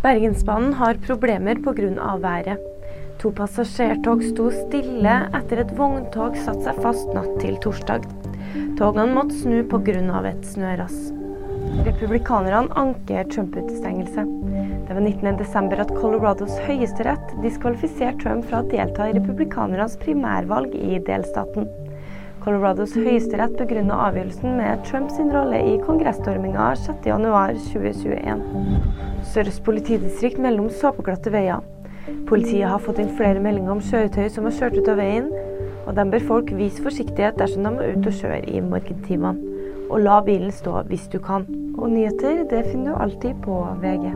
Bergensbanen har problemer pga. været. To passasjertog sto stille etter et vogntog satte seg fast natt til torsdag. Togene måtte snu pga. et snøras. Republikanerne anker Trump-utestengelse. Det var 19.12. at Colorados høyesterett diskvalifiserte Trump fra å delta i republikanernes primærvalg i delstaten. Colorados høyesterett begrunna avgjørelsen med Trumps rolle i kongressstorminga 6.1.2021. Sørøst politidistrikt mellom såpeglatte veier. Politiet har fått inn flere meldinger om kjøretøy som har kjørt ut av veien, og de bør folk vise forsiktighet dersom de må ut og kjøre i morgentimene. Og la bilen stå hvis du kan. Og nyheter det finner du alltid på VG.